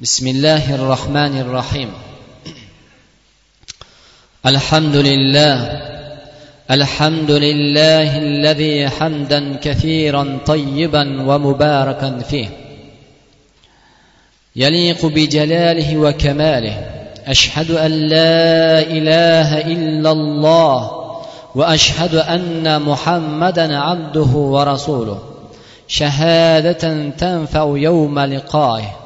بسم الله الرحمن الرحيم. الحمد لله الحمد لله الذي حمدا كثيرا طيبا ومباركا فيه. يليق بجلاله وكماله. أشهد أن لا إله إلا الله وأشهد أن محمدا عبده ورسوله. شهادة تنفع يوم لقائه.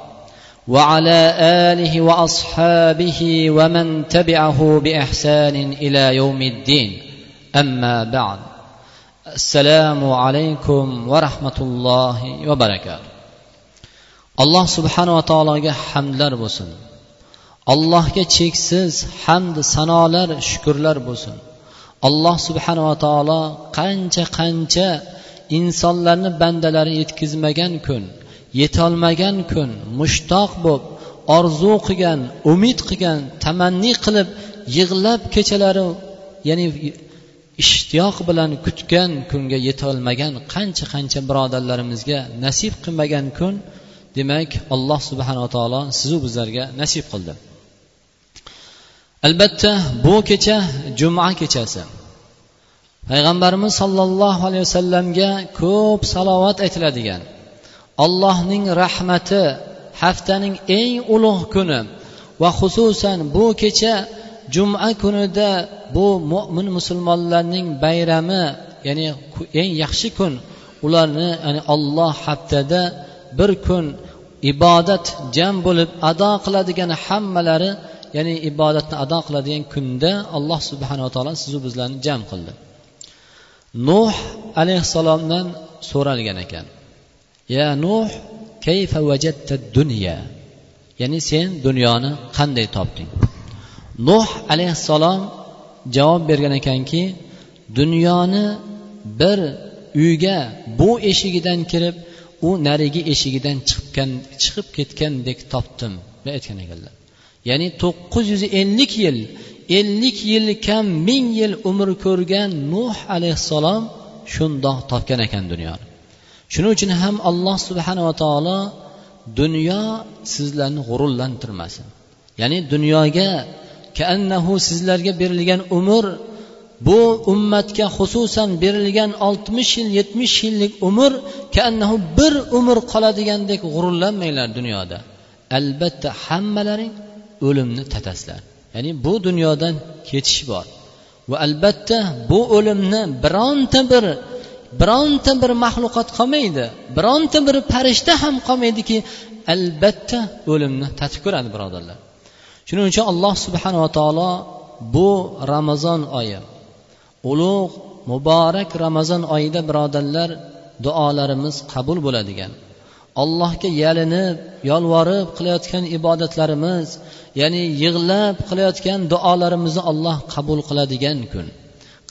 وعلى اله واصحابه ومن تبعه باحسان الى يوم الدين اما بعد السلام عليكم ورحمه الله وبركاته alloh subhanava taologa hamdlar bo'lsin allohga cheksiz hamd sanolar shukurlar bo'lsin alloh subhanava taolo qancha qancha insonlarni bandalari yetkazmagan kun yetolmagan kun mushtoq bo'lib orzu qilgan umid qilgan tamanni qilib yig'lab kechalari ya'ni ishtiyoq bilan kutgan kunga yetolmagan qancha qancha birodarlarimizga nasib qilmagan kun demak alloh subhanava taolo sizu bizlarga nasib qildi. Albatta bu kecha juma kechasi. Payg'ambarimiz sollallohu alayhi vasallamga ko'p salovat aytiladigan. Allohning rahmati haftaning eng ulug' kuni va xususan bu kecha juma kunida bu mo'min musulmonlarning bayrami ya'ni eng yaxshi kun ularni ya'ni olloh haftada bir kun ibodat jam bo'lib ado qiladigan hammalari ya'ni ibodatni ado qiladigan kunda alloh subhanava taolo sizu bizlarni jam qildi. Nuh alayhissalomdan so'ralgan ekan. Ya nuh kayfa vajatta dunya? Ya'ni sen dunyoni qanday topding? Nuh alayhissalom javob bergan ekanki dunyoni bir uyga bu eshigidan kirib u narigi eshigidan chiqqan chiqib ketgandek topdim deb aytgan ekanlar. Ya'ni to'qqiz yuz ellik yil ellik yil kam ming yil umr ko'rgan nuh alayhissalom shundoq topgan ekan dunyoni. Shuning uchun ham alloh subhanava taolo dunyo sizlarni g'ururlantirmasin. Ya'ni dunyoga kaannahu sizlarga berilgan umr bu ummatga xususan berilgan oltmish yil yetmish yillik umr kaannahu bir umr qoladigandek g'ururlanmanglar dunyoda. Albatta hammalaring o'limni tatasizlar ya'ni bu dunyodan ketish bor. Va albatta bu o'limni bironta bir bironta bir maxluqot qolmaydi. Bironta bir farishta ham qolmaydiki albatta o'limni tatib ko'radi birodarlar. Shuning uchun alloh subhanava taolo bu ramazon oyi ulug' muborak ramazon oyida birodarlar duolarimiz qabul bo'ladigan. Allohga yalinib yolvorib qilayotgan ibodatlarimiz ya'ni yig'lab qilayotgan duolarimizni alloh qabul qiladigan kun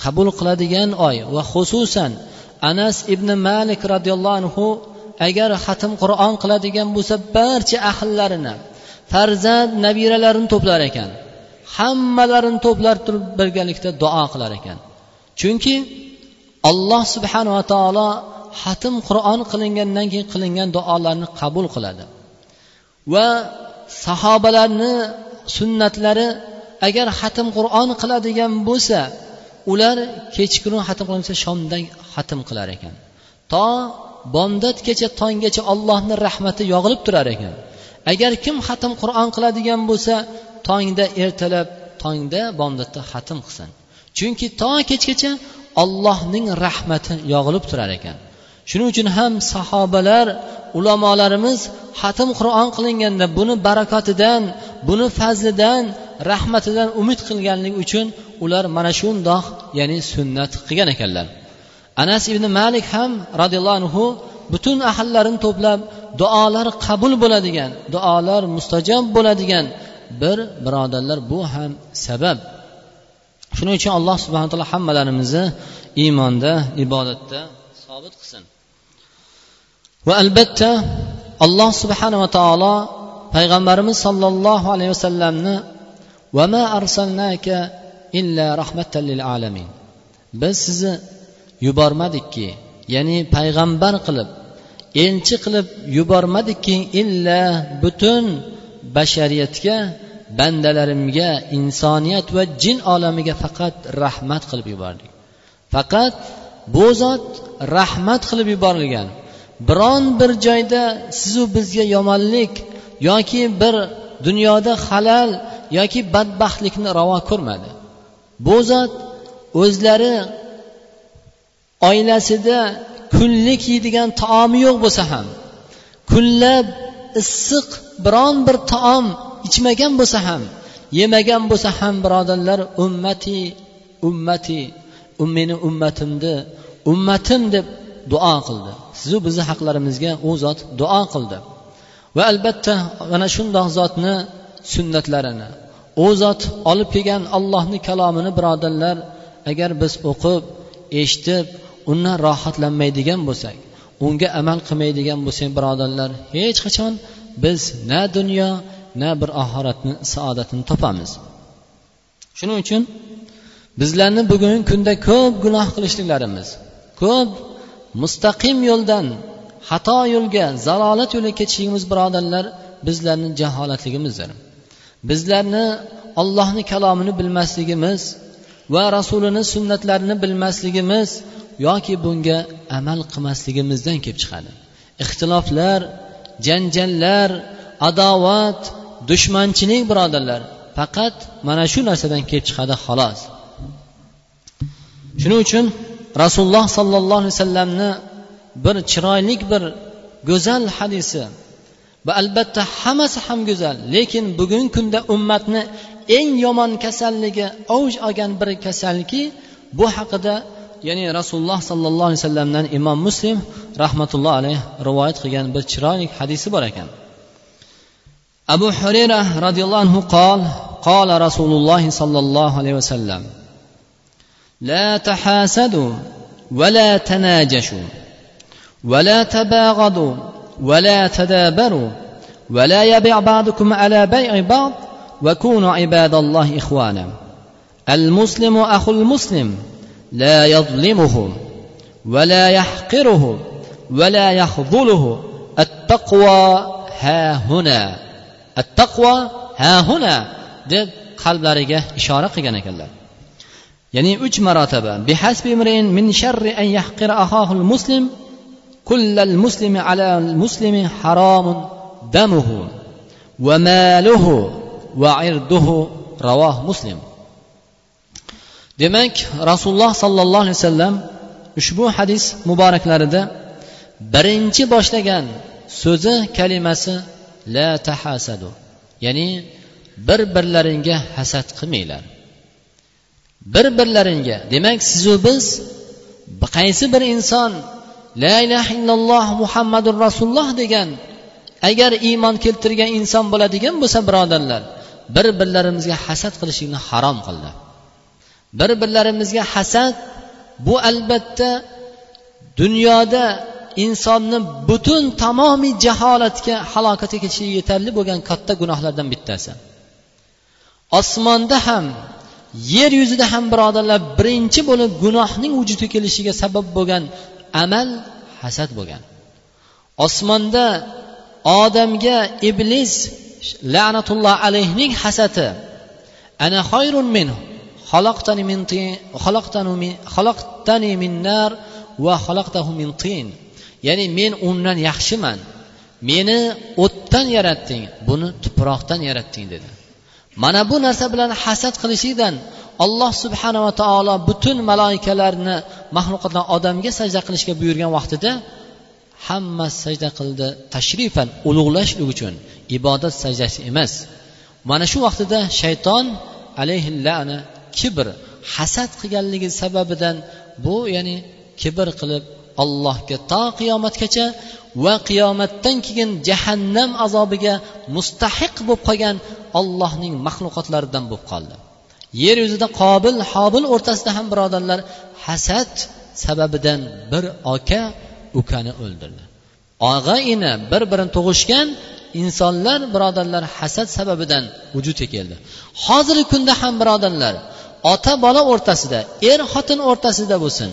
qabul qiladigan oy va xususan anas ibn malik roziyallohu anhu agar xatm qur'on qiladigan bo'lsa barcha ahllarini farzand nabiralarini to'plar ekan. Hammalarini to'plar turib birgalikda duo qilar ekan. Chunki alloh subhanava taolo xatm qur'on qilingandan keyin qilingan duolarni qabul qiladi. Va sahobalarni sunnatlari agar xatm qur'on qiladigan bo'lsa ular kechqurun xatm qilinsa shomdan xatm qilar ekan. To bomdodgacha tonggacha ollohni rahmati yog'ilib turar ekan. Agar kim xatm qur'on qiladigan bo'lsa tongda ertalab tongda bomdodda xatm qilsin. Chunki to kechgacha ollohning rahmati yog'ilib turar ekan. Shuning uchun ham sahobalar ulamolarimiz xatm qur'on qilinganda buni barakotidan buni fazlidan rahmatidan umid qilganligi uchun ular mana shundoq ya'ni sunnat qilgan ekanlar. Anas ibn malik ham roziyallohu anhu butun ahillarini to'plab duolar qabul bo'ladigan duolar mustajob bo'ladigan bir birodarlar bu ham sabab. Shuning uchun alloh subhana taolo hammalarimizni iymonda ibodatda sobit qilsin. Va albatta alloh subhanava taolo payg'ambarimiz sollallohu alayhi vasallamni vama arsalnaka illa rahmatan lil alamin biz sizni yubormadikki. Ya'ni payg'ambar qilib elchi qilib yubormadikki illa butun bashariyatga bandalarimga insoniyat va jin olamiga faqat rahmat qilib yubordik. Faqat bu zot rahmat qilib yuborilgan. Biron bir joyda sizu bizga yomonlik yoki bir dunyoda halal yoki badbaxtlikni ravo ko'rmadi. Bu zot o'zlari oilasida kunlik yeydigan taomi yo'q bo'lsa ham kunlab issiq biron bir taom ichmagan bo'lsa ham yemagan bo'lsa ham birodarlar ummati ummati meni ummatimni ummatim deb duo qildi. Sizu bizni haqlarimizga u zot duo qildi. Va albatta mana shundoq zotni sunnatlarini u zot olib kelgan allohni kalomini birodarlar agar biz o'qib eshitib undan rohatlanmaydigan bo'lsak unga amal qilmaydigan bo'lsak birodarlar hech qachon biz na dunyo na bir oxiratni saodatini topamiz. Shuning uchun bizlarni bugungi kunda ko'p gunoh qilishliklarimiz ko'p mustaqim yo'ldan xato yo'lga zalolat yo'liga ketishligimiz birodarlar bizlarni jaholatligimizdir. Bizlarni ollohni kalomini bilmasligimiz va rasulini sunnatlarini bilmasligimiz yoki bunga amal qilmasligimizdan kelib chiqadi. Ixtiloflar janjallar adovat dushmanchilik birodarlar faqat mana shu narsadan kelib chiqadi xolos. Shuning uchun rasululloh sollallohu alayhi vasallamni bir chiroyli bir go'zal hadisi va albatta hammasi ham go'zal lekin bugungi kunda ummatni eng yomon kasalligi avj olgan bir kasalki bu haqida ya'ni rasululloh sollallohu alayhi vasallamdan imom muslim rahmatulloh alayhi rivoyat qilgan bir chiroyli hadisi bor ekan abu hurayra roziyallohu anhu qol الله صلى الله عليه وسلم لا تحاسدوا ولا تناجشوا ولا تباغضوا ولا تدابروا ولا يبع بعضكم على بيع بعض وكونوا عباد الله إخوانا المسلم أخو المسلم لا يظلمه ولا يحقره ولا يخذله التقوى ها هنا التقوى ها هنا deb qalblariga ishora qilgan ekanlar ya'ni uch marotaba min sharri an yahqira ahahul muslim kullal muslimi ala muslimi haramun damuhu va maluhu va irduhu ravoh muslim demak rasululloh sollallohu alayhi vasallam ushbu hadis muboraklarida birinchi boshlagan so'zi kalimasi la tahasadu ya'ni bir birlaringga hasad qilmanglar. Bir birlaringga demak sizu biz qaysi bir inson la ilaha illalloh muhammadur rasululloh degan agar iymon keltirgan inson bo'ladigan bo'lsa birodarlar bir birlarimizga hasad qilishlikni harom qildi. Bir birlarimizga hasad bu albatta dunyoda insonni butun tamomiy jaholatga halokatga ketishiga yetarli bo'lgan katta gunohlardan bittasi. Osmonda ham yer yuzida ham birodarlar birinchi bo'lib gunohning vujudga kelishiga sabab bo'lgan amal hasad bo'lgan. Osmonda odamga iblis la'natulloh alayhning hasadi ana xayrun min xaloqtani min xaloqtani min nar va وخلقته min tin ya'ni men undan yaxshiman. Meni o'tdan yaratding. Buni tuproqdan yaratding dedi. Mana bu narsa bilan hasad qilishlikdan alloh subhanava taolo butun maloikalarni maxluqotlar odamga sajda qilishga buyurgan vaqtida hamma sajda qildi tashrifan ulug'lash uchun. Ibodat sajdasi emas. Mana shu vaqtida shayton alayhillana kibr hasad qilganligi sababidan bu ya'ni kibr qilib allohga to qiyomatgacha va qiyomatdan keyin jahannam azobiga mustahiq bo'lib qolgan ollohning maxluqotlaridan bo'lib qoldi. Yer yuzida qobil hobil o'rtasida ham birodarlar hasad sababidan bir aka ukani o'ldirdi. Og'a ini bir birini tug'ishgan insonlar birodarlar hasad sababidan vujudga keldi. Hozirgi kunda ham birodarlar ota bola o'rtasida er xotin o'rtasida bo'lsin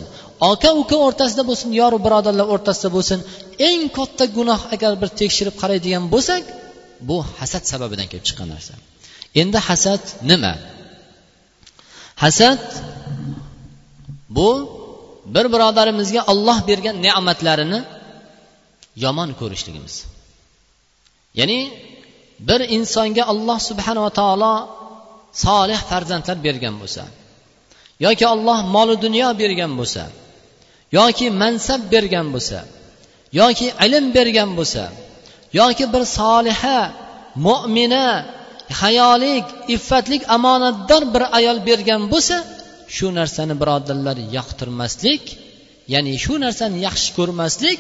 aka uka o'rtasida bo'lsin yoru birodarlar o'rtasida bo'lsin eng katta gunoh agar bir tekshirib qaraydigan bo'lsak bu hasad sababidan kelib chiqqan narsa. Endi hasad nima? Hasad bu bir birodarimizga olloh bergan ne'matlarini yomon ko'rishligimiz. Ya'ni bir insonga alloh subhanava taolo solih farzandlar bergan bo'lsa yoki alloh molu dunyo bergan bo'lsa yoki mansab bergan bo'lsa yoki ilm bergan bo'lsa yoki bir soliha mo'mina hayolik iffatlik omonatdor bir ayol bergan bo'lsa shu narsani birodarlar yoqtirmaslik ya'ni shu narsani yaxshi ko'rmaslik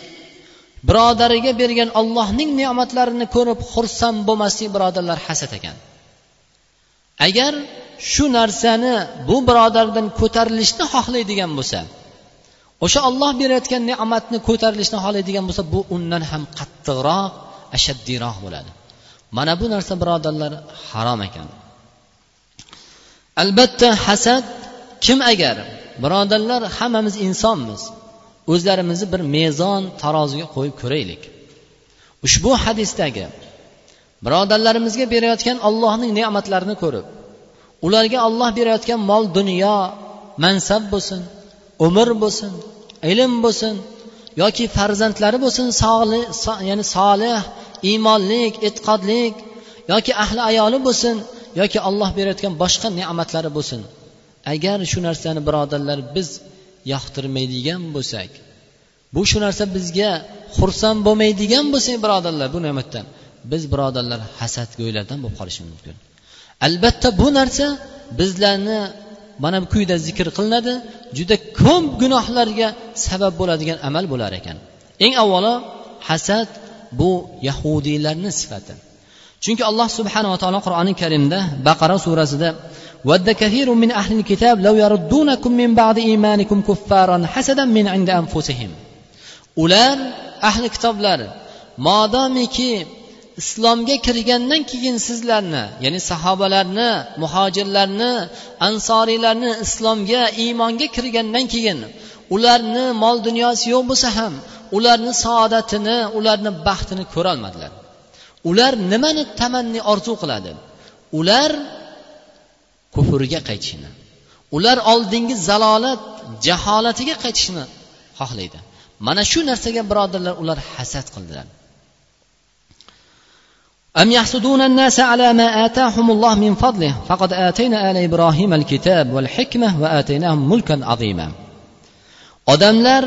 birodariga bergan ollohning ne'matlarini ko'rib xursand bo'lmaslik birodarlar hasad ekan. Agar shu narsani bu birodardan ko'tarilishni xohlaydigan bo'lsa o'sha olloh berayotgan ne'matni ko'tarilishni xohlaydigan bo'lsa bu undan ham qattiqroq ashaddiyroq bo'ladi. Mana bu narsa birodarlar harom ekan. Albatta hasad kim agar birodarlar hammamiz insonmiz o'zlarimizni bir mezon taroziga qo'yib ko'raylik. Ushbu hadisdagi birodarlarimizga berayotgan allohning ne'matlarini ko'rib ularga olloh berayotgan mol dunyo mansab bo'lsin umr bo'lsin ilm bo'lsin yoki farzandlari bo'lsin sog'li ya'ni solih iymonlik e'tiqodlik yoki ahli ayoli bo'lsin yoki olloh berayotgan boshqa ne'matlari bo'lsin. Agar shu narsani birodarlar biz yoqtirmaydigan bo'lsak bu shu narsa bizga xursand bo'lmaydigan bo'lsak birodarlar bu ne'matdan biz birodarlar hasadgo'ylardan bo'lib qolishimiz mumkin albatta bu narsa bizlarni mana bu quyida zikr qilinadi juda ko'p gunohlarga sabab bo'ladigan amal bo'lar ekan eng avvalo hasad bu yahudiylarni sifati chunki alloh subhanava taolo qur'oni karimda baqara surasida ود كثير من أهل الكتاب لو يردونكم من بعد إيمانكم كفارا حسدا من عند أنفسهم ular ahli kitoblar modomiki islomga kirgandan keyin sizlarni ya'ni sahobalarni muhojirlarni ansoriylarni islomga iymonga kirgandan keyin ularni mol dunyosi yo'q bo'lsa ham ularni saodatini ularni baxtini ko'rolmadilar ular nimani tamanni orzu qiladi? Ular kufrga qaytishni ular oldingi zalolat jaholatiga qaytishni xohlaydi. Mana shu narsaga birodarlar ular hasad qildilar. أم يحسدون الناس على ما آتاهم الله من فضله فقد آتينا آل إبراهيم الكتاب والحكمة وآتيناهم ملكا عظيما odamlar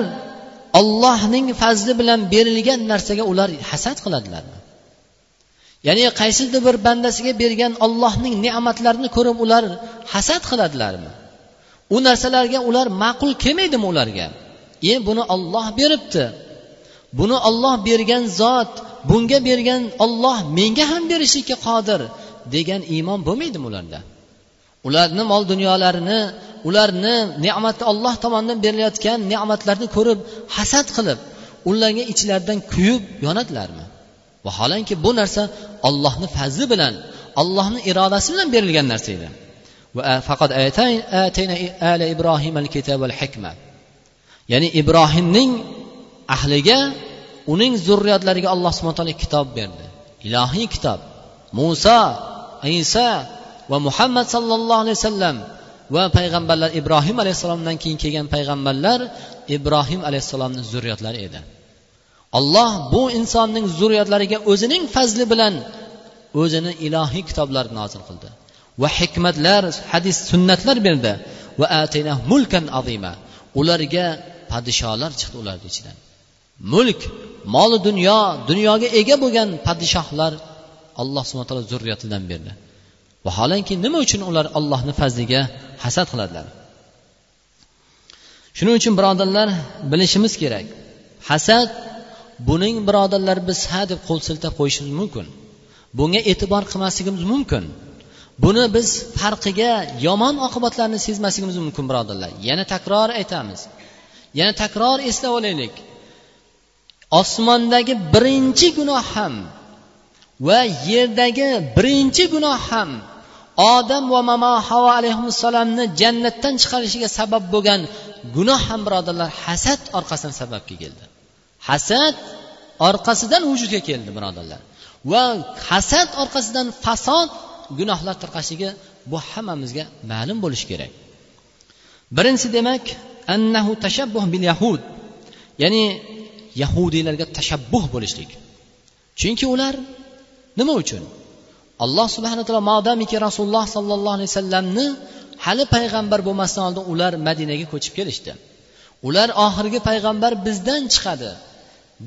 ollohning fazli bilan berilgan narsaga ular hasad qiladilarmi ya'ni qaysidir bir bandasiga bergan ollohning ne'matlarini ko'rib ular hasad qiladilarmi u narsalarga ular ma'qul kelmaydimi ularga e buni olloh beribdi Buni olloh bergan zot bunga bergan olloh menga ham berishlikka qodir degan iymon bo'lmaydimi ularda? Ularni mol dunyolarini ularni ne'mati olloh tomonidan berilayotgan ne'matlarni ko'rib hasad qilib ularga ichlaridan kuyib yonadilarmi? Vaholanki bu narsa ollohni fazli bilan ollohni irodasi bilan berilgan narsa edi. Faqat ala ibrohim al kitob ya'ni ibrohimning ahliga uning zurriyotlariga alloh subhana taolo kitob berdi. Ilohiy kitob. Muso iso va muhammad sallallohu alayhi vasallam va payg'ambarlar ibrohim alayhissalomdan keyin kelgan payg'ambarlar ibrohim alayhissalomni zurriyotlari edi. Alloh bu insonning zurriyotlariga o'zining fazli bilan o'zini ilohiy kitoblar nozil qildi va hikmatlar hadis sunnatlar berdi va mulkan azima. Ularga podsholar chiqdi ularni ichidan. Mulk moli dunyo dunyoga ega bo'lgan podshohlar alloh subhana taolo zurriyatidan berdi. Vaholanki nima uchun ular allohni fazliga hasad qiladilar? Shuning uchun birodarlar bilishimiz kerak. Hasad buning birodarlar biz ha deb qo'l siltab qo'yishimiz mumkin. Bunga e'tibor qilmasligimiz mumkin. Buni biz farqiga yomon oqibatlarni sezmasligimiz mumkin birodarlar. Yana takror aytamiz. Yana takror eslab olaylik. Osmondagi birinchi gunoh ham va yerdagi birinchi gunoh ham odam va mamo havo alayhissalomni jannatdan chiqarishiga sabab bo'lgan gunoh ham birodarlar hasad orqasidan sababga keldi. Hasad orqasidan vujudga keldi birodarlar. Va hasad orqasidan fasod gunohlar tarqashligi bu hammamizga ma'lum bo'lishi kerak. Birinchisi demak annahu tashabbuh bil yahud. Ya'ni yahudiylarga tashabbuh bo'lishlik. Chunki ular nima uchun? Alloh subhana taolo modomiki rasululloh sollallohu alayhi vasallamni hali payg'ambar bo'lmasdan oldin ular madinaga ko'chib kelishdi. Ular oxirgi payg'ambar bizdan chiqadi.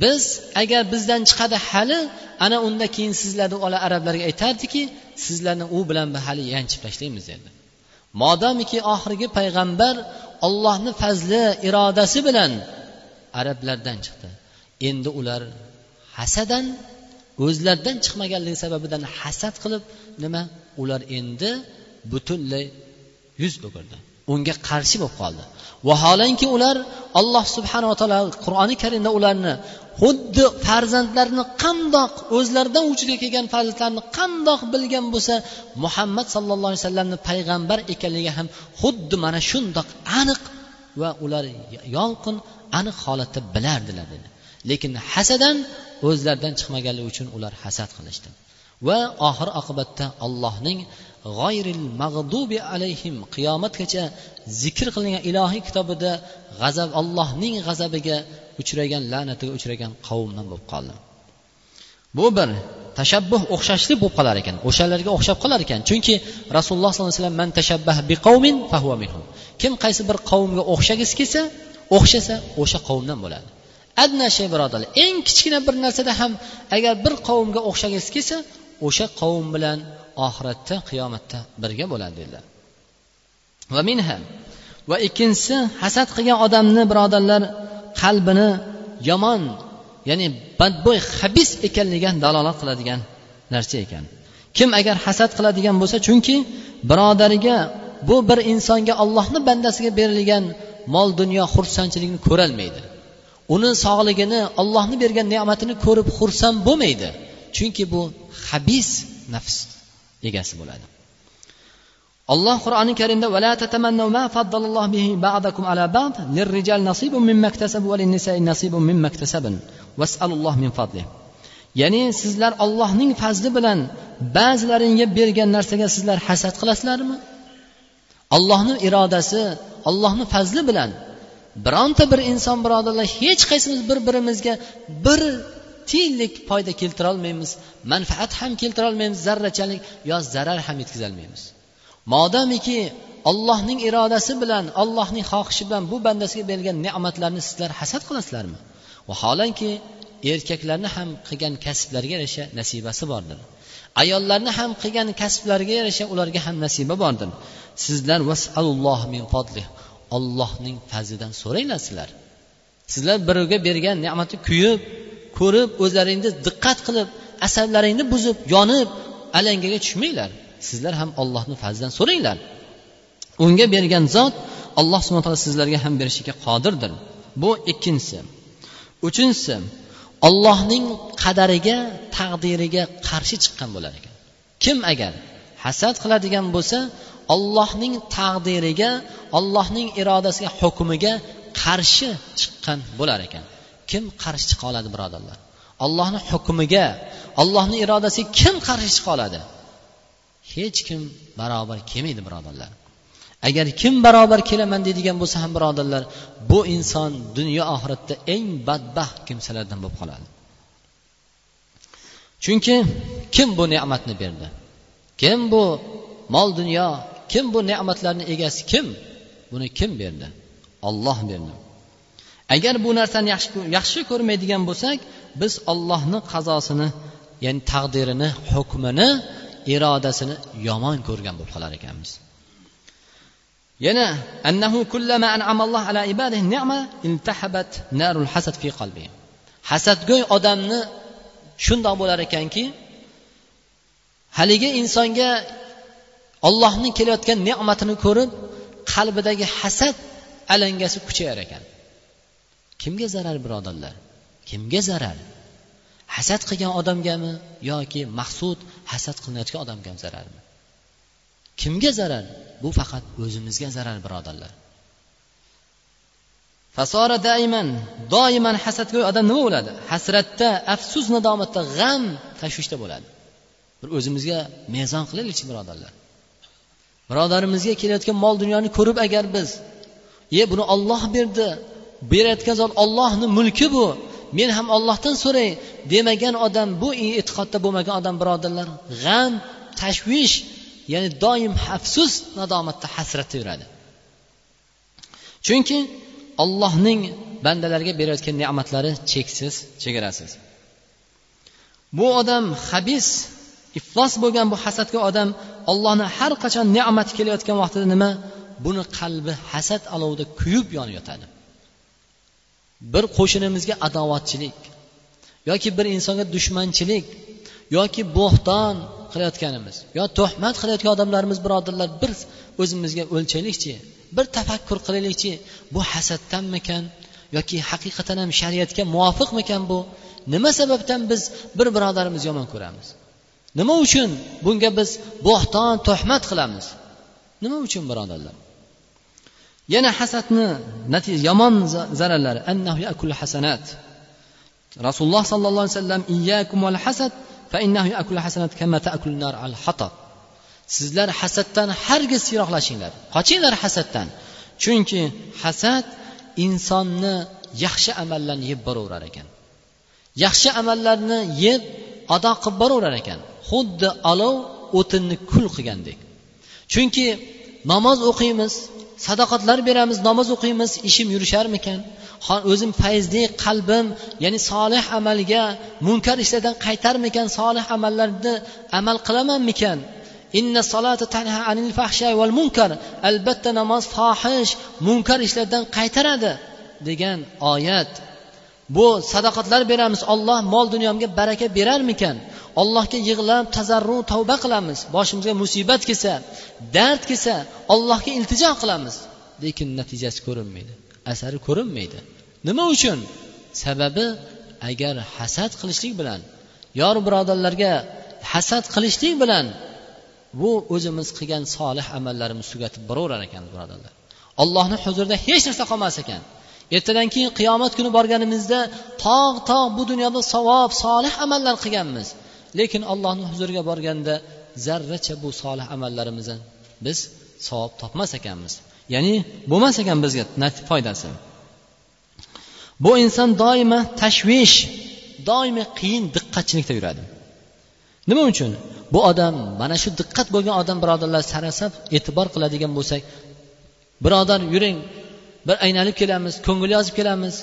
Biz agar bizdan chiqadi hali ana undan keyin sizlarni ola arablarga aytardiki sizlarni u bilan hali yanchib tashlaymiz dedi. Modomiki oxirgi payg'ambar ollohni fazli irodasi bilan arablardan chiqdi. Endi ular hasadan o'zlaridan chiqmaganligi sababidan hasad qilib nima? Ular endi butunlay yuz o'girdi. Unga qarshi bo'lib qoldi. Vaholanki ular alloh subhanava taolo qur'oni karimda ularni xuddi farzandlarini qandoq o'zlaridan vujudga kelgan farzandlarni qandoq bilgan bo'lsa muhammad sallallohu alayhi vasallamni payg'ambar ekanligi ham xuddi mana shundoq aniq va ular yolqin aniq holatda bilardilar dedi. Lekin hasadan o'zlaridan chiqmaganligi uchun ular hasad qilishdi. Va oxir oqibatda allohning g'oyril mag'dubi alayhim qiyomatgacha zikr qilingan ilohiy kitobida g'azab allohning g'azabiga uchragan la'natiga uchragan qavmdan bo'lib qoldi. Bu bir tashabbuh o'xshashlik bo'lib qolar ekan o'shalarga o'xshab qolar ekan. Chunki rasululloh sollallohu alayhi vasallam man tashabbah biqavmin fahuva minhum. Kim qaysi bir qavmga o'xshagisi kelsa o'xshasa o'sha qavmdan bo'ladi. Adna shay birodarlar eng kichkina bir narsada ham agar bir qavmga o'xshagisi kelsa o'sha qavm bilan oxiratda qiyomatda birga bo'ladi dedilar. Va minha va ikkinchisi hasad qilgan odamni birodarlar qalbini yomon ya'ni badbo'y habis ekanligiga dalolat qiladigan narsa ekan. Kim agar hasad qiladigan bo'lsa chunki birodariga bu bir insonga ollohni bandasiga berilgan mol dunyo xursandchilikni ko'rolmaydi. Uni sog'ligini ollohni bergan ne'matini ko'rib xursand bo'lmaydi. Chunki bu habis nafs egasi bo'ladi. Alloh qur'oni karimda ya'ni sizlar ollohning fazli bilan ba'zilaringga bergan narsaga sizlar hasad qilasizlarmi? Ollohni irodasi ollohni fazli bilan bironta bir inson birodarlar hech qaysimiz bir birimizga bir tiyinlik foyda keltirolmaymiz manfaat ham keltirolmaymiz zarrachalik yo zarar ham yetkazolmaymiz. Modomiki ollohning irodasi bilan allohning xohishi bilan bu bandasiga berilgan ne'matlarni sizlar hasad qilasizlarmi? Vaholanki erkaklarni ham qilgan kasblariga yarasha nasibasi bordir. Ayollarni ham qilgan kasblariga yarasha ularga ham nasiba bordir. Sizlar vasalulloh min fadlih ollohning fazlidan so'ranglar sizlar. Sizlar birovga bergan ne'matni kuyib ko'rib o'zlaringni diqqat qilib asablaringni buzib yonib alangaga tushmanglar. Sizlar ham ollohni fazlidan so'ranglar unga bergan zot alloh subhana taolo sizlarga ham berishiga qodirdir. Bu ikkinchisi. Uchinchisi ollohning qadariga taqdiriga qarshi chiqqan bo'lar ekan. Kim agar hasad qiladigan bo'lsa ollohning taqdiriga ollohning irodasiga hukmiga qarshi chiqqan bo'lar ekan. Kim qarshi chiqa oladi birodarlar? Ollohni hukmiga ollohni irodasiga kim qarshi chiqa oladi? Hech kim barobar kelmaydi birodarlar. Agar kim barobar kelaman deydigan bo'lsa ham birodarlar bu inson dunyo oxiratda eng badbaxt kimsalardan bo'lib qoladi. Chunki kim bu ne'matni berdi? Kim bu mol dunyo? Kim bu ne'matlarni egasi kim? Buni kim berdi? Olloh berdi. Agar bu narsani yaxshi yaxshi ko'rmaydigan bo'lsak biz ollohni qazosini ya'ni taqdirini hukmini irodasini yomon ko'rgan bo'lib qolar ekanmiz. Yana annahu kullama an'amalloh ala ibadihi ni'ma iltahabat narul hasad fi qalbi. Hasadgo'y odamni shundoq bo'lar ekanki haligi insonga ollohni kelayotgan ne'matini ko'rib qalbidagi hasad alangasi kuchayar ekan. Kimga zarar birodarlar? Kimga zarar? Hasad qilgan odamgami yoki maqsud hasad qilinayotgan odamga zararmi? Kimga zarar? Bu faqat o'zimizga zarar birodarlar. Fasora daiman doiman hasadgo'y odam nima bo'ladi? Hasratda afsus nadomatda g'am tashvishda bo'ladi. Bir o'zimizga mezon qilaylikchi birodarlar? Birodarimizga kelayotgan mol dunyoni ko'rib agar biz ye buni olloh berdi berayotgan zot ollohni mulki bu men ham ollohdan so'ray demagan odam bu e'tiqodda bo'lmagan odam birodarlar g'am tashvish ya'ni doim afsus nadomatda hasratda yuradi. Chunki ollohning bandalarga berayotgan ne'matlari cheksiz chegarasiz. Bu odam habis iflos bo'lgan bu hasadga odam ollohni har qachon ne'mati kelayotgan vaqtida nima? Buni qalbi hasad olovida kuyib yonib yotadi. Bir qo'shnimizga adovatchilik yoki bir insonga dushmanchilik yoki bo'xton qilayotganimiz. Yo tuhmat qilayotgan odamlarimiz birodarlar bir o'zimizga o'lchaylikchi bir tafakkur qilaylikchi bu hasaddanmikan yoki haqiqatan ham shariatga muvofiqmikan bu? Nima sababdan biz bir birodarimizni yomon ko'ramiz? Nima uchun bunga biz bo'xton tuhmat qilamiz? Nima uchun birodarlar? Yana hasadni yomon zararlari. Hasanat. Rasululloh sollallohu alayhi vasallam iyyakum val hasad sizlar hasaddan hargiz yiroqlashinglar qochinglar hasaddan. Chunki hasad insonni yaxshi amallarni yeb boraverar ekan. Yaxshi amallarni yeb ado qilib boraverar ekan. Xuddi olov o'tinni kul qilgandek. Chunki namoz o'qiymiz sadoqatlar beramiz namoz o'qiymiz ishim yurisharmikan? O'zim fayzli qalbim ya'ni solih amalga munkar ishlardan qaytarmikan solih amallarni amal qilamanmikan? Inna solata tanha anil fahshay val munkar albatta namoz fohish munkar ishlardan qaytaradi degan oyat. Bu sadoqatlar beramiz olloh mol dunyomga baraka berarmikan? Allohga yig'lab tazarru tavba qilamiz. Boshimizga musibat kelsa dard kelsa allohga iltijo qilamiz. Lekin natijasi ko'rinmaydi. Asari ko'rinmaydi. Nima uchun? Sababi agar hasad qilishlik bilan yor birodarlarga hasad qilishlik bilan bu o'zimiz qilgan solih amallarimiz tugatib boraverar ekan birodarlar. Allohni huzurida hech narsa qolmas ekan. Ertadan keyin qiyomat kuni borganimizda tog' tog' bu dunyoda savob solih amallar qilganmiz. Lekin allohni huzuriga borganda zarracha bu solih amallarimizni biz savob topmas ekanmiz. Ya'ni bo'lmas ekan bizga foydasi. Bu inson doimo tashvish doimo qiyin diqqatchilikda yuradi. Nima uchun? Bu odam mana shu diqqat bo'lgan odam birodarlar sarasab e'tibor qiladigan bo'lsak birodar yuring bir aylanib kelamiz ko'ngil yozib kelamiz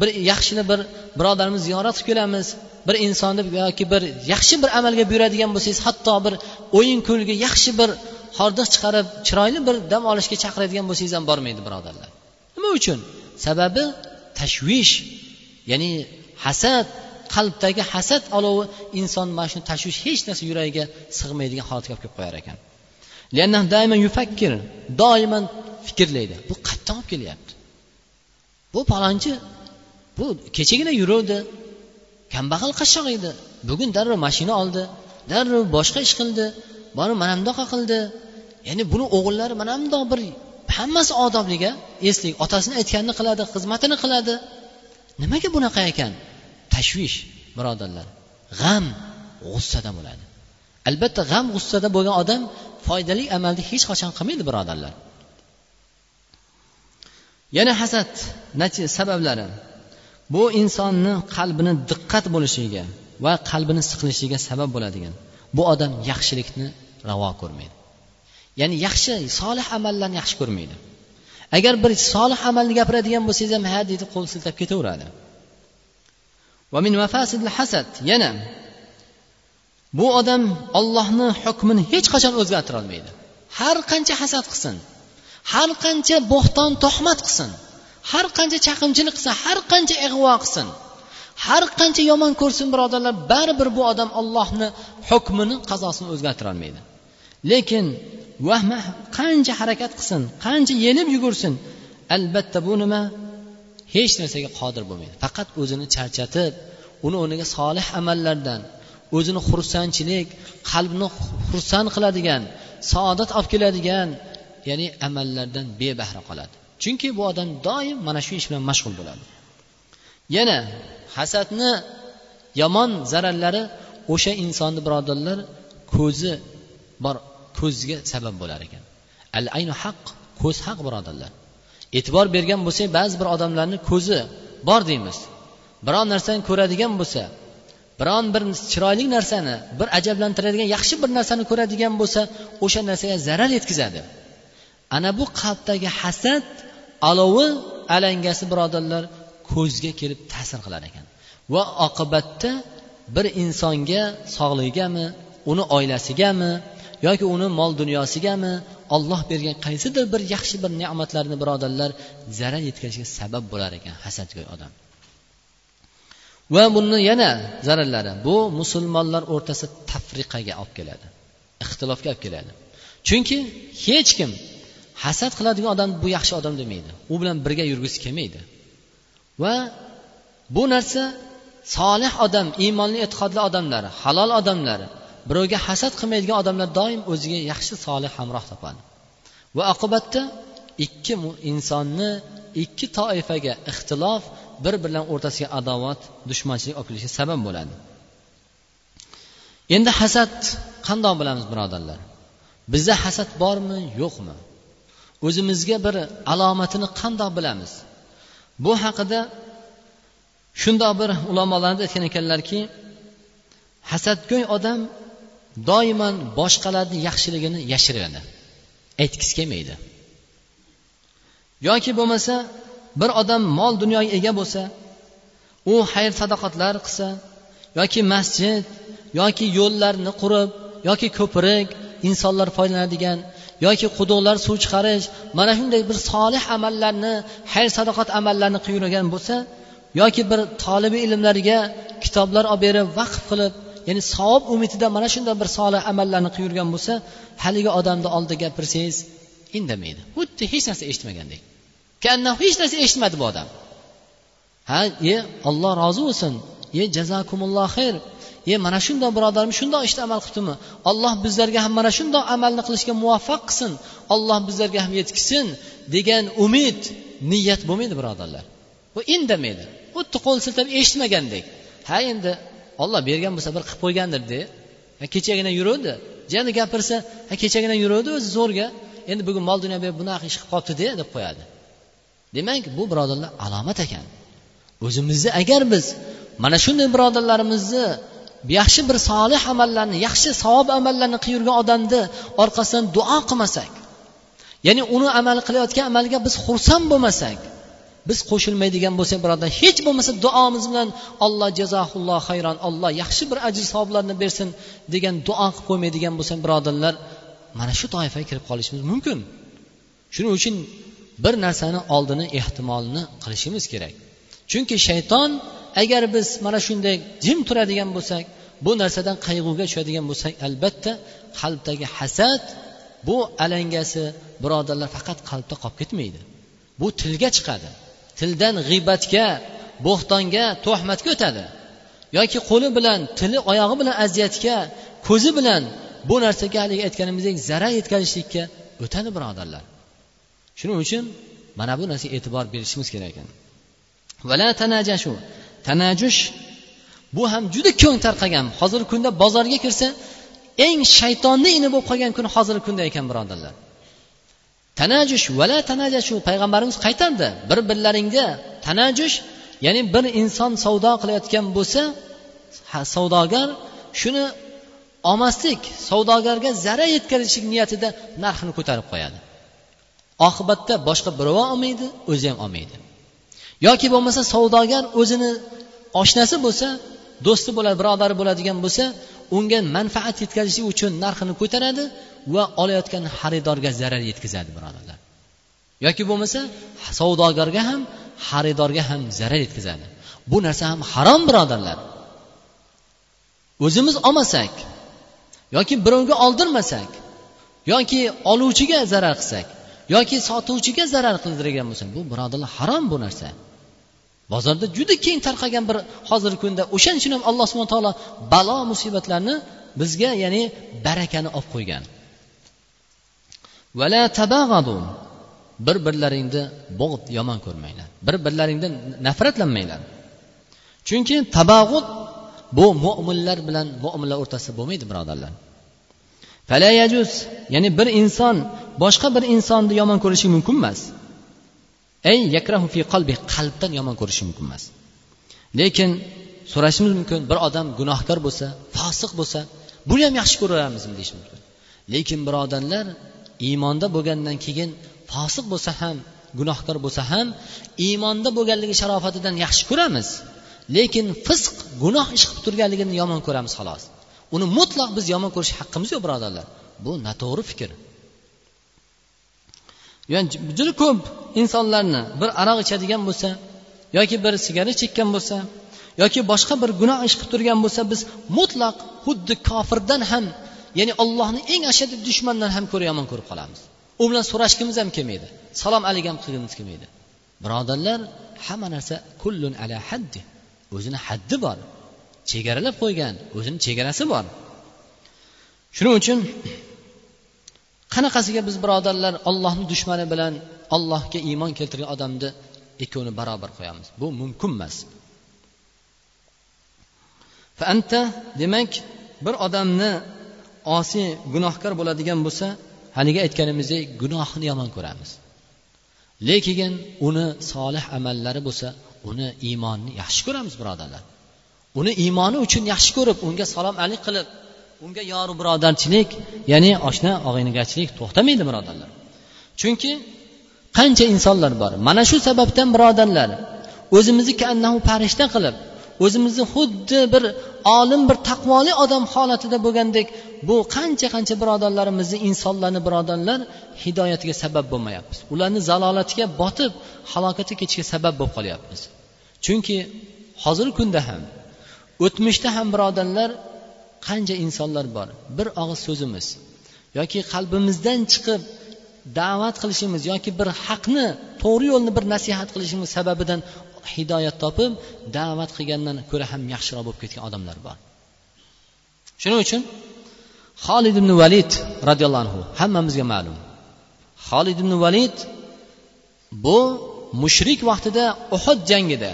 bir yaxshini bir birodarimizni ziyorat qilib kelamiz bir insonni yoki bir yaxshi bir amalga buyuradigan bo'lsangiz hatto bir o'yin kulgi yaxshi bir hordiq chiqarib chiroyli bir dam olishga chaqiradigan bo'lsangiz ham bormaydi birodarlar. Nima uchun? Sababi tashvish ya'ni hasad qalbdagi hasad olovi inson mana shu tashvish hech narsa yuragiga sig'maydigan holatga olib kelib qo'yar ekan. Doimo fikrlaydi. Bu qayerdan olib kelyapti. Bu palonchi bu kechagina yuruvdi kambag'al qashshoq edi. Bugun darrov mashina oldi darrov boshqa ish qildi borib mana bundoqa qildi. Ya'ni buni o'g'illari mana bundoq bir hammasi odobliga eslik otasini aytganini qiladi xizmatini qiladi. Nimaga bunaqa ekan? Tashvish birodarlar. G'am g'ussada bo'ladi. Albatta g'am g'ussada bo'lgan odam foydali amalni hech qachon qilmaydi birodarlar. Yana hasad sabablari. Bu insonni qalbini diqqat bo'lishiga va qalbini siqilishiga sabab bo'ladigan. Bu odam yaxshilikni ravo ko'rmaydi. Ya'ni yaxshi solih amallarni yaxshi ko'rmaydi. Agar bir solih amalni gapiradigan bo'lsangiz ham ha deydi qo'l siltab ketaveradi. Hasad yana bu odam ollohni hukmini hech qachon o'zgartira olmaydi har qancha hasad qilsin har qancha bo'xton tuhmat qilsin har qancha chaqimchilik qilsin har qancha ig'vo qilsin har qancha yomon ko'rsin birodarlar baribir bu odam ollohni hukmini qazosini o'zgartirolmaydi. Lekin vahma qancha harakat qilsin qancha yenib yugursin albatta bu nima hech narsaga qodir bo'lmaydi. Faqat o'zini charchatib uni o'rniga solih amallardan o'zini xursandchilik qalbni xursand qiladigan saodat olib keladigan ya'ni amallardan bebahra qoladi. Chunki bu odam doim mana shu ish bilan mashg'ul bo'ladi. Yana hasadni yomon zararlari o'sha insonni birodarlar ko'zi bor ko'zga sabab bo'lar ekan. Al aynu haq ko'z haq birodarlar. E'tibor bergan bo'lsak ba'zi bir odamlarni ko'zi bor deymiz. Biron narsani ko'radigan bo'lsa biron bir chiroyli narsani bir ajablantiradigan yaxshi bir narsani ko'radigan bo'lsa o'sha narsaga zarar yetkazadi. Ana bu qalbdagi hasad alovi alangasi birodarlar ko'zga kelib ta'sir qilar ekan. Va oqibatda bir insonga sog'ligigami uni oilasigami yoki uni mol dunyosigami olloh bergan qaysidir bir yaxshi bir ne'matlarni birodarlar zarar yetkazishiga sabab bo'lar ekan hasadgo'y odam. Va buni yana zararlari bu musulmonlar o'rtasida tafriqaga olib keladi ixtilofga olib keladi. Chunki hech kim hasad qiladigan odam bu yaxshi odam demaydi. U bilan birga yurgisi kelmaydi. Va bu narsa solih odam iymonli e'tiqodli odamlar halol odamlar birovga hasad qilmaydigan odamlar doim o'ziga yaxshi solih hamroh topadi. Va oqibatda ikki insonni ikki toifaga ixtilof bir bilan o'rtasiga adovat dushmanchilik olib kelishiga sabab bo'ladi. Endi hasad qandoq bilamiz birodarlar? Bizda hasad bormi yo'qmi? O'zimizga bir alomatini qandoq bilamiz? Bu haqida shundoq bir ulamolarni aytgan ekanlarki hasadgo'y odam doimo boshqalarni yaxshiligini yashiradi aytgisi kelmaydi. Yoki bo'lmasa bir odam mol dunyoga ega bo'lsa u xayr sadoqatlar qilsa yoki masjid yoki yo'llarni qurib yoki ko'prik insonlar foydalanadigan yoki quduqlar suv chiqarish mana shunday bir solih amallarni xayr sadoqat amallarni qilib bo'lsa yoki bir tolibi ilmlarga kitoblar olib berib vaqf qilib ya'ni savob umidida mana shunday bir solih amallarni qilib bo'lsa haligi odamni oldida gapirsangiz indamaydi. Xuddi hech narsa eshitmagandek. Hech narsa eshitmadi bu odam. Ha ye olloh rozi bo'lsin. Ye jazakumulloh xayr. Ye mana shundoq birodarim shundoq ishda amal qilibdimi? Olloh bizlarga ham mana shundoq amalni qilishga muvaffaq qilsin. Olloh bizlarga ham yetkazsin degan umid niyat bo'lmaydi birodarlar. Bu indamaydi. Xuddi qo'l siltab eshitmagandek. Ha endi olloh bergan bo'lsa bir qilib qo'ygandirda kechagina yuruvdi. Jani gapirsa ha kechagina yuruvdi o'zi zo'rga. Endi bugun mol dunyo berib bunaqa ish qilib qolibdide deb qo'yadi. Demak bu birodarlar alomat ekan. O'zimizni agar biz mana shunday birodarlarimizni yaxshi bir solih amallarni yaxshi savob amallarni qilib yurgan odamni orqasidan duo qilmasak ya'ni uni amal qilayotgan amaliga biz xursand bo'lmasak biz qo'shilmaydigan bo'lsak birodar hech bo'lmasa duomiz bilan alloh jazohulloh hayron alloh yaxshi bir ajr savoblarni bersin degan duo qilib qo'ymaydigan bo'lsak birodarlar mana shu toifaga kirib qolishimiz mumkin. Shuning uchun bir narsani oldini ehtimolini qilishimiz kerak. Chunki shayton agar biz mana shunday jim turadigan bo'lsak bu narsadan qayg'uga tushadigan bo'lsak albatta qalbdagi hasad bu alangasi birodarlar faqat qalbda qolib ketmaydi. Bu tilga chiqadi. Tildan g'iybatga bo'xtonga tuhmatga o'tadi. Yoki qo'li bilan tili oyog'i bilan aziyatga ko'zi bilan bu narsaga haligi aytganimizdek zarar yetkazishlikka o'tadi birodarlar. Shuning uchun mana bu narsaga e'tibor berishimiz kerak. Ekan tanajush bu ham juda keng tarqagan. Hozirgi kunda bozorga kirsa eng shaytonni ini bo'lib qolgan kun hozirgi kunda ekan birodarlar. Tanajush vala tanajashu payg'ambarimiz qaytardi. Bir birlaringga tanajush ya'ni bir inson savdo qilayotgan bo'lsa savdogar shuni olmaslik savdogarga zarar yetkazishlik niyatida narxini ko'tarib qo'yadi. Oqibatda boshqa birov olmaydi o'zi ham olmaydi. Yoki bo'lmasa savdogar o'zini oshnasi bo'lsa do'sti bo'ladi birodari bo'ladigan bo'lsa unga manfaat yetkazishi uchun narxini ko'taradi va olayotgan xaridorga zarar yetkazadi birodarlar. Yoki bo'lmasa savdogarga ham xaridorga ham zarar yetkazadi. Bu narsa ham harom birodarlar. O'zimiz olmasak yoki birovga oldirmasak yoki oluvchiga zarar qilsak yoki sotuvchiga zarar qildirgan bo'lsak bu birodarlar harom bu narsa. Bozorda juda keng tarqagan bir hozirgi kunda o'shaning uchun ham alloh subhana taolo balo musibatlarni bizga ya'ni barakani olib qo'ygan. Vala tabag'adu. Bir birlaringni bo'g'ib yomon ko'rmanglar. Bir birlaringdan nafratlanmanglar. Chunki tabag'ut bu mo'minlar bilan mo'minlar o'rtasida bo'lmaydi birodarlar. Falayajuz ya'ni bir inson boshqa bir insonni yomon ko'rishi mumkin emas. Ey yakrahu fi qalbi qalbdan yomon ko'rishi mumkin emas. Lekin so'rashimiz mumkin bir odam gunohkor bo'lsa fosiq bo'lsa buni ham yaxshi ko'raveramizmi deyish mumkin. Lekin birodarlar iymonda bo'lgandan keyin fosiq bo'lsa ham gunohkor bo'lsa ham iymonda bo'lganligi sharofatidan yaxshi ko'ramiz. Lekin fisq gunoh ish qilib turganligini yomon ko'ramiz xolos. Uni mutlaq biz yomon ko'rish haqqimiz yo'q birodarlar. Bu noto'g'ri fikr. Yani juda ko'p insonlarni bir aroq ichadigan bo'lsa yoki bir sigaret chekkan bo'lsa yoki boshqa bir gunoh ish qilib turgan bo'lsa biz mutlaq xuddi kofirdan ham ya'ni allohni eng ashaddiy dushmandan ham ko'ra yomon ko'rib qolamiz. U bilan so'rashgimiz ham kelmaydi. Salom alik ham qilgimiz kelmaydi. Birodarlar hamma narsa kullun ala haddi. O'zini haddi bor. Chegaralab qo'ygan o'zini chegarasi bor. Shuning uchun qanaqasiga biz birodarlar ollohni dushmani bilan allohga iymon keltirgan odamni ikkovini barobar qo'yamiz? Bu mumkin emas. Anta demak bir odamni osiy gunohkor bo'ladigan bo'lsa haligi aytganimizdek gunohini yomon ko'ramiz. Lekin uni solih amallari bo'lsa uni iymonni yaxshi ko'ramiz birodarlar. Uni iymoni uchun yaxshi ko'rib unga salom alik qilib unga yoru birodarchilik ya'ni oshna og'aynigarchilik to'xtamaydi birodarlar. Chunki qancha insonlar bor mana shu sababdan birodarlar o'zimizni kannahu farishta qilib o'zimizni xuddi bir olim bir taqvoli odam holatida bo'lgandek bu qancha qancha birodarlarimizni insonlarni birodarlar hidoyatiga sabab bo'lmayapmiz. Ularni zalolatiga botib halokatga ketishiga sabab bo'lib qolyapmiz. Chunki hozirgi kunda ham o'tmishda ham birodarlar qancha insonlar bor? Bir og'iz so'zimiz yoki qalbimizdan chiqib da'vat qilishimiz yoki bir haqni to'g'ri yo'lni bir nasihat qilishimiz sababidan hidoyat topib da'vat qilgandan ko'ra ham yaxshiroq bo'lib ketgan odamlar bor. Shuning uchun xolid ibn valid roziyallohu anhu hammamizga ma'lum. Xolid ibn valid bu mushrik vaqtida uhud jangida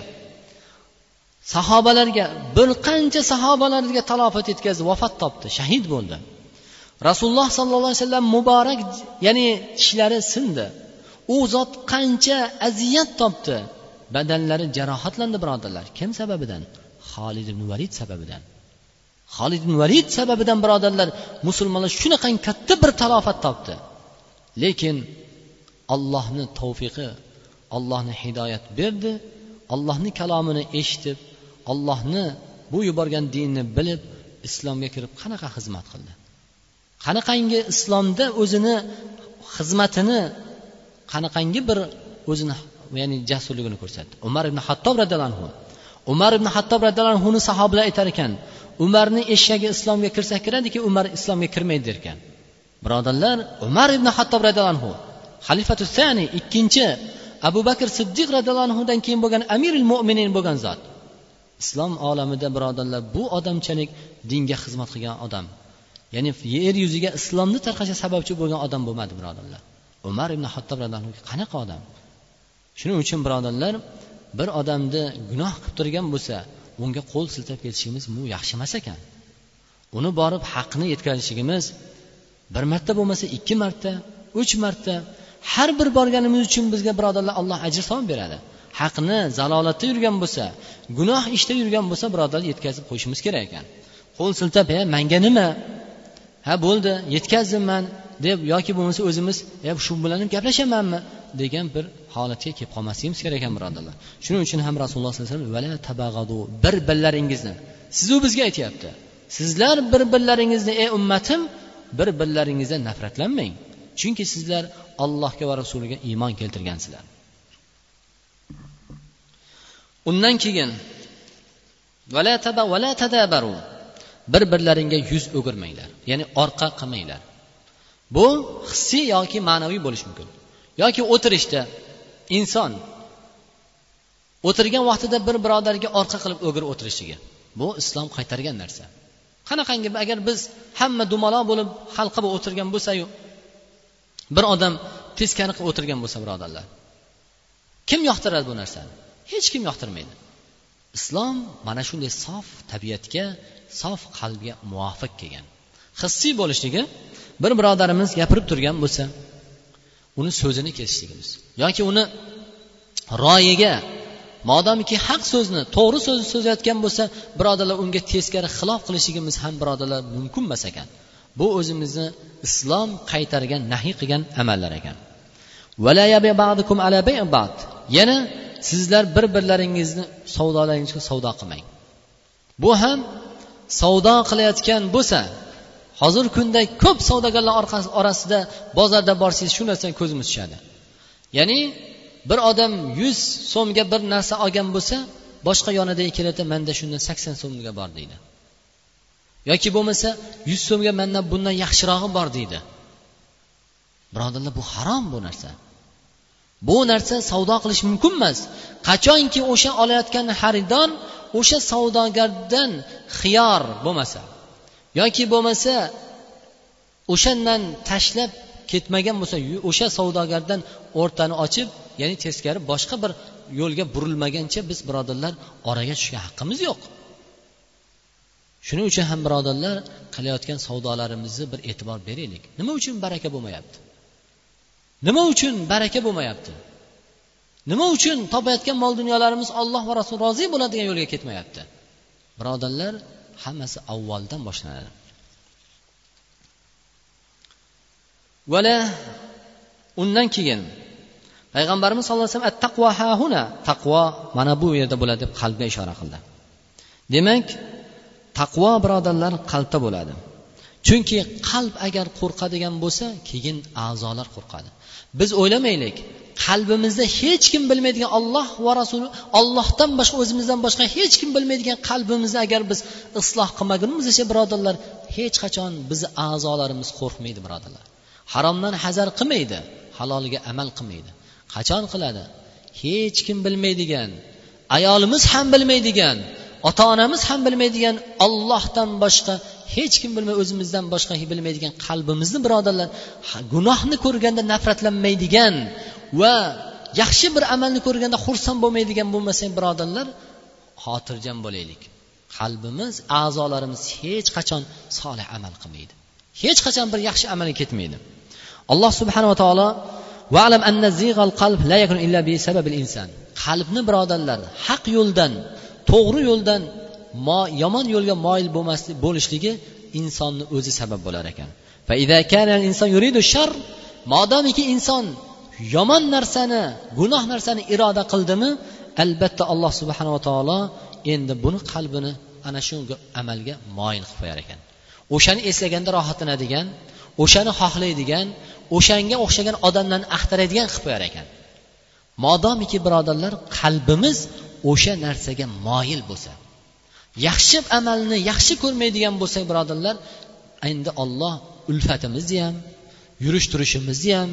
sahobalarga bir qancha sahobalarga talofat yetkazdi vafot topdi shahid bo'ldi. Rasululloh sollallohu alayhi vasallam muborak ya'ni tishlari sindi. U zot qancha aziyat topdi? Badanlari jarohatlandi birodarlar. Kim sababidan? Xolid ibn valid sababidan. Xolid ibn valid sababidan birodarlar musulmonlar shunaqangi katta bir talofat topdi. Lekin allohni tavfiqi allohni hidoyat berdi allohni kalomini eshitib ollohni bu yuborgan dinni bilib islomga kirib qanaqa xizmat qildi? Qanaqangi islomda o'zini xizmatini qanaqangi bir o'zini ya'ni jasurligini ko'rsatdi? Umar ibn hattob roziyallohu anhu. Umar ibn hattob roziyallohu anhuni sahobalar aytar ekan umarni eshagi islomga kirsa kiradiki umar islomga kirmaydi der ekan birodarlar umar ibn hattob roziyallohu anhu xalifatu sani ikkinchi abu bakr siddiq roziyallohu anhudan keyin bo'lgan amiril mo'minin bo'lgan zot. Islom olamida birodarlar bu odamchalik dinga xizmat qilgan odam. Ya'ni yer yuziga islomni tarqashiga sababchi bo'lgan odam bo'lmadi birodarlar. Umar ibn hattob qanaqa odam? Shuning uchun birodarlar bir odamni gunoh qilib turgan bo'lsa unga qo'l siltab ketishimiz bu yaxshi emas ekan. Uni borib haqni yetkazishligimiz bir marta bo'lmasa ikki marta uch marta har bir borganimiz uchun bizga birodarlar alloh ajr savob beradi. Haqni zalolatda yurgan bo'lsa gunoh ishda yurgan bo'lsa birodarlar yetkazib qo'yishimiz kerak ekan. Qo'l siltab e manga nima? Ha bo'ldi yetkazdim man deb yoki bo'lmasa o'zimiz e shu bilan ham gaplashamanmi? degan bir holatga kelib qolmasligimiz kerak ekan birodarlar. Shuning uchun ham rasululloh sollallohu alayhi vasallam bir birlaringizni sizu bizga aytyapti. Sizlar bir birlaringizni ey ummatim bir birlaringizdan nafratlanmang. Chunki sizlar allohga va rasuliga iymon keltirgansizlar. Undan keyin bir birlaringga yuz o'girmanglar ya'ni orqa qilmanglar. Bu hissiy yoki ma'naviy bo'lishi mumkin. Yoki o'tirishda inson o'tirgan vaqtida bir birodarga orqa qilib o'girib o'tirishligi bu islom qaytargan narsa. Qanaqangi agar biz hamma dumaloq bo'lib halqa bo'lib o'tirgan bo'lsayu bir odam teskari qilib o'tirgan bo'lsa birodarlar kim yoqtiradi bu narsani? Hech kim yoqtirmaydi. Islom mana shunday sof tabiatga sof qalbga muvofiq kelgan. Hissiy bo'lishligi bir birodarimiz gapirib turgan bo'lsa uni so'zini kesishligimiz yoki uni royiga modomiki haq so'zni to'g'ri so'zni so'zlayotgan bo'lsa birodarlar unga teskari xilof qilishligimiz ham birodarlar mumkin emas ekan. Bu o'zimizni islom qaytargan nahiy qilgan amallar ekan. Yana sizlar bir birlaringizni savdolaringizga savdo qilmang. Bu ham savdo qilayotgan bo'lsa hozirgi kunda ko'p savdogarlar orasida bozorda borsangiz shu narsaga ko'zimiz tushadi. Ya'ni bir odam yuz so'mga bir narsa olgan bo'lsa boshqa yonidagi kelayotib manda shundan sakson so'mga bor deydi. Yoki bo'lmasa yuz so'mga mandan bundan yaxshirog'i bor deydi. Birodarlar bu harom bu narsa. Bu narsa savdo qilish mumkin emas. Qachonki o'sha olayotgan xaridor o'sha savdogardan xiyor bo'lmasa yoki bo'lmasa o'shandan tashlab ketmagan bo'lsa o'sha savdogardan o'rtani ochib ya'ni teskari boshqa bir yo'lga burilmagancha biz birodarlar oraga tushishga haqqimiz yo'q. Shuning uchun ham birodarlar qilayotgan savdolarimizni bir e'tibor beraylik. Nima uchun baraka bo'lmayapti? Nima uchun baraka bo'lmayapti? Nima uchun topayotgan mol dunyolarimiz alloh va rasul rozi bo'ladigan yo'lga ketmayapti? Birodarlar hammasi avvaldan boshlanadi. Vala undan keyin payg'ambarimiz sallallohu alayhi vasallam taqvo hahuna taqvo mana bu yerda bo'ladi deb qalbga ishora qildi. Demak taqvo birodarlar qalbda bo'ladi. Chunki qalb agar qo'rqadigan bo'lsa keyin a'zolar qo'rqadi. Biz o'ylamaylik. Qalbimizda hech kim bilmaydigan olloh va rasuli ollohdan boshqa o'zimizdan boshqa hech kim bilmaydigan qalbimizni agar biz isloh qilmagunimizcha birodarlar hech qachon bizni a'zolarimiz qo'rqmaydi birodarlar. Haromdan hazar qilmaydi haloliga amal qilmaydi. Qachon qiladi? Hech kim bilmaydigan ayolimiz ham bilmaydigan ota onamiz ham bilmaydigan ollohdan boshqa hech kim bilmay o'zimizdan boshqa bilmaydigan qalbimizni birodarlar gunohni ko'rganda nafratlanmaydigan va yaxshi bir amalni ko'rganda xursand bo'lmaydigan bo'lmasak birodarlar xotirjam bo'laylik. Qalbimiz a'zolarimiz hech qachon solih amal qilmaydi. Hech qachon bir yaxshi amalga ketmaydi. Alloh subhanava taolo qalbni birodarlar haq yo'ldan to'g'ri yo'ldan yomon yo'lga moyil bo'lmaslik bo'lishligi insonni o'zi sabab bo'lar ekan. Modomiki inson yomon narsani gunoh narsani iroda qildimi albatta alloh subhanava taolo endi buni qalbini ana shu amalga moyil qilib qo'yar ekan. O'shani eslaganda rohatlanadigan o'shani xohlaydigan o'shanga o'xshagan odamlarni axtaradigan qilib qo'yar ekan. Modomiki birodarlar qalbimiz o'sha narsaga moyil bo'lsa yaxshi amalni yaxshi ko'rmaydigan bo'lsak birodarlar endi olloh ulfatimizni ham yurish turishimizni ham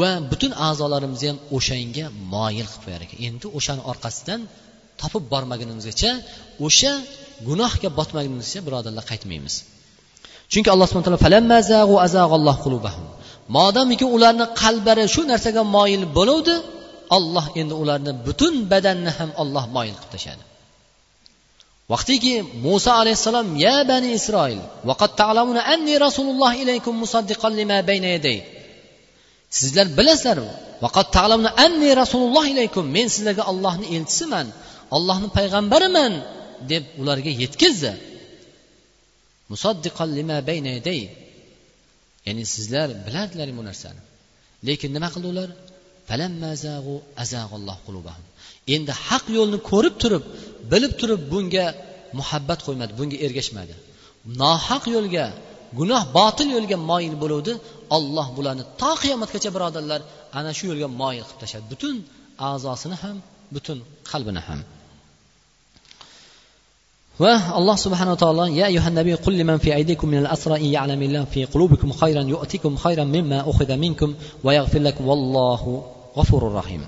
va butun a'zolarimizni ham o'shanga moyil qilib qo'yar ekan. Endi o'shani orqasidan topib bormagunimizgacha o'sha gunohga botmagunimizcha birodarlar qaytmaymiz. Chunki alloh subhana taolo modomiki ularni qalblari shu narsaga moyil bo'luvdi olloh endi ularni butun badanni ham olloh moyil qilib tashladi. Vaqtiki muso alayhissalom ya bani isroil anni rasululloh ilaykum musaddiqan lima bayna yaday? Sizlar bilasizlar anni rasululloh ilaykum men sizlarga ollohni elchisiman ollohni payg'ambariman deb ularga yetkazdi. Musaddiqan lima bayna ya'ni sizlar bilardilar bu narsani? Lekin nima qildi ular endi haq yo'lni ko'rib turib bilib turib bunga muhabbat qo'ymadi bunga ergashmadi. Nohaq yo'lga gunoh botil yo'lga moyil bo'luvdi. Olloh bularni to qiyomatgacha birodarlar ana shu yo'lga moyil qilib tashladi. Butun a'zosini ham butun qalbini ham. Va alloh subhanaa taolo ya ayyuhan nabiy qul liman fi aydikum min al-asra in ya'lamillahu fi qulubikum khayran yu'tikum khayran mimma ukhida minkum va yaghfir lakum vallohu g'afurur rahim.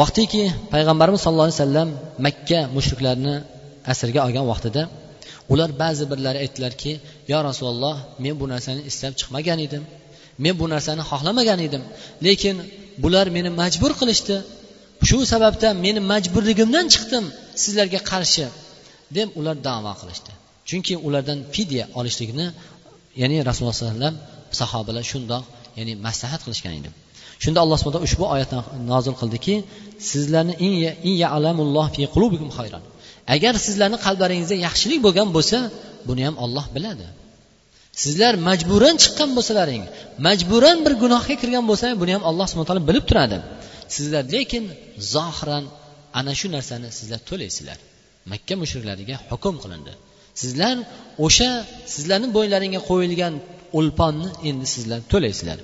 Vaqtiki payg'ambarimiz sallallohu alayhi vasallam makka mushriklarini asrga olgan vaqtida ular ba'zi birlari aytdilarki yo rasululloh men bu narsani istab chiqmagan edim. Men bu narsani xohlamagan edim. Lekin bular meni majbur qilishdi. Shu sababdan meni majburligimdan chiqdim sizlarga qarshi. Deb ular davo qilishdi. Chunki ulardan fidya olishlikni ya'ni rasululloh sallallohu alayhi vasallam sahobalar shundoq ya'ni maslahat qilishgan edi. Shunda alloh subhana ushbu oyatni nozil qildiki sizlarni agar sizlarni qalblaringizda yaxshilik bo'lgan bo'lsa buni ham olloh biladi. Sizlar majburan chiqqan bo'lsalaring majburan bir gunohga kirgan bo'lsangiz buni ham alloh subhana taolo bilib turadi. Sizlar lekin zohiran ana shu narsani sizlar to'laysizlar. Makka mushriklariga hukm qilindi. Sizlar o'sha sizlarni bo'ylaringga qo'yilgan o'lponni endi sizlar to'laysizlar.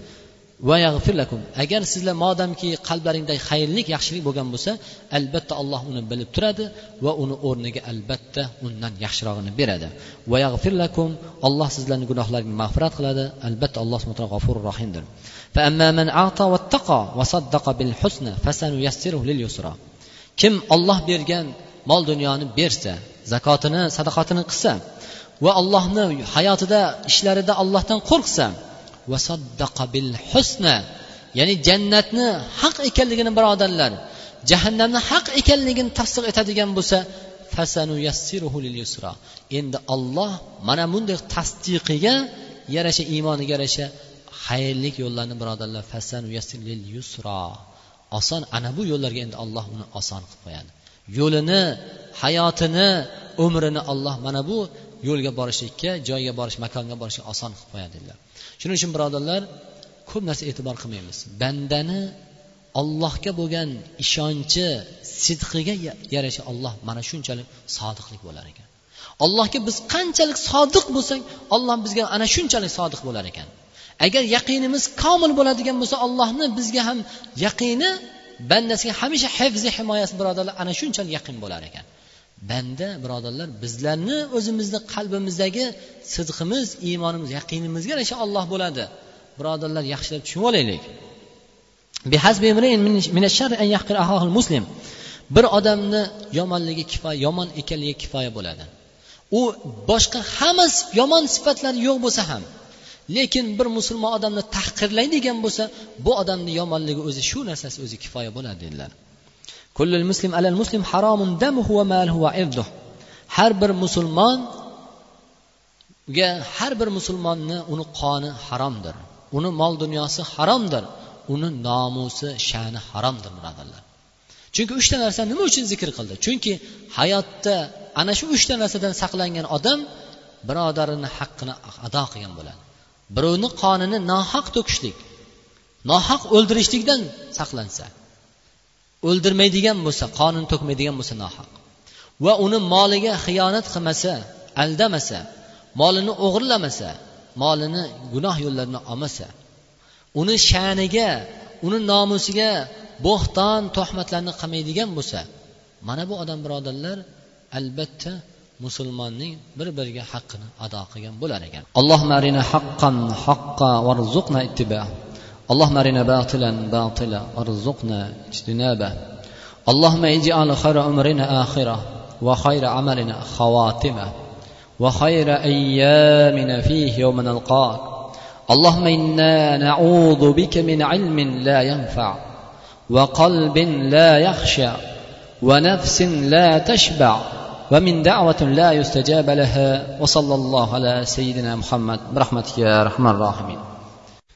Agar sizlar modamki qalblaringda xayrlik yaxshilik bo'lgan bo'lsa albatta alloh uni bilib turadi va uni o'rniga albatta undan yaxshirog'ini beradi. Alloh sizlarni gunohlaringni mag'firat qiladi. Albatta alloh subhana g'afurur rohimdir. Kim olloh bergan mol dunyoni bersa zakotini sadaqatini qilsa va allohni hayotida ishlarida allohdan qo'rqsa va bil husna ya'ni jannatni haq ekanligini birodarlar jahannamni haq ekanligini tasdiq etadigan bo'lsa endi olloh mana bunday tasdiqiga yarasha iymoniga yarasha xayrlik yo'llarni birodarlar oson ana bu yo'llarga endi olloh uni oson qilib qo'yadi. Yo'lini hayotini umrini alloh mana bu yo'lga borishlikka joyga borish makonga borishga oson qilib qo'yadi dedilar. Shuning uchun birodarlar ko'p narsa e'tibor qilmaymiz. Bandani ollohga bo'lgan ishonchi sidqiga yarasha olloh mana shunchalik sodiqlik bo'lar ekan. Allohga biz qanchalik sodiq bo'lsak olloh bizga ana shunchalik sodiq bo'lar ekan. Agar yaqinimiz komil bo'ladigan bo'lsa allohni bizga ham yaqini bandasiga hamisha hifzi himoyasi birodarlar ana shunchalik yaqin bo'lar ekan. Banda birodarlar bizlarni o'zimizni qalbimizdagi sidqimiz iymonimiz yaqinimizga yarasha olloh bo'ladi. Birodarlar yaxshilab tushunib olaylik. Bir odamni yomonligi kifoya yomon ekanligi kifoya bo'ladi. U boshqa hamma yomon sifatlari yo'q bo'lsa ham lekin bir musulmon odamni tahqirlaydigan bo'lsa bu odamni yomonligi o'zi shu narsasi o'zi kifoya bo'ladi dedilar. Muslim alal muslim haromun damuhu va maluhu va irduh har bir musulmonga har bir musulmonni uni qoni haromdir. Uni mol dunyosi haromdir. Uni nomusi sha'ni haromdir birodarlar. Chunki uchta narsa nima uchun zikr qildi? Chunki hayotda ana shu uchta narsadan saqlangan odam birodarini haqqini ado qilgan bo'ladi. Birovni qonini nohaq to'kishlik nohaq o'ldirishlikdan saqlansa o'ldirmaydigan bo'lsa qonini to'kmaydigan bo'lsa nohaq. Va uni moliga xiyonat qilmasa aldamasa molini o'g'irlamasa molini gunoh yo'llarini olmasa uni sha'niga uni nomusiga bo'xton tuhmatlarni qilmaydigan bo'lsa mana bu odam birodarlar albatta musulmonning bir biriga haqqini ado qilgan bo'lar ekan. Alloh marina haqqan haqqa varzuqna ittiba. اللهم ارنا باطلا باطلا وارزقنا اجتنابه اللهم اجعل خير امرنا اخره وخير عملنا خواتمه وخير ايامنا فيه يوم نلقاك اللهم أنا نعوذ بك من علم لا ينفع وقلب لا يخشع ونفس لا تشبع ومن دعوة لا يستجاب لها وصلى الله على سيدنا محمد برحمتك يا رحمن الراحمين.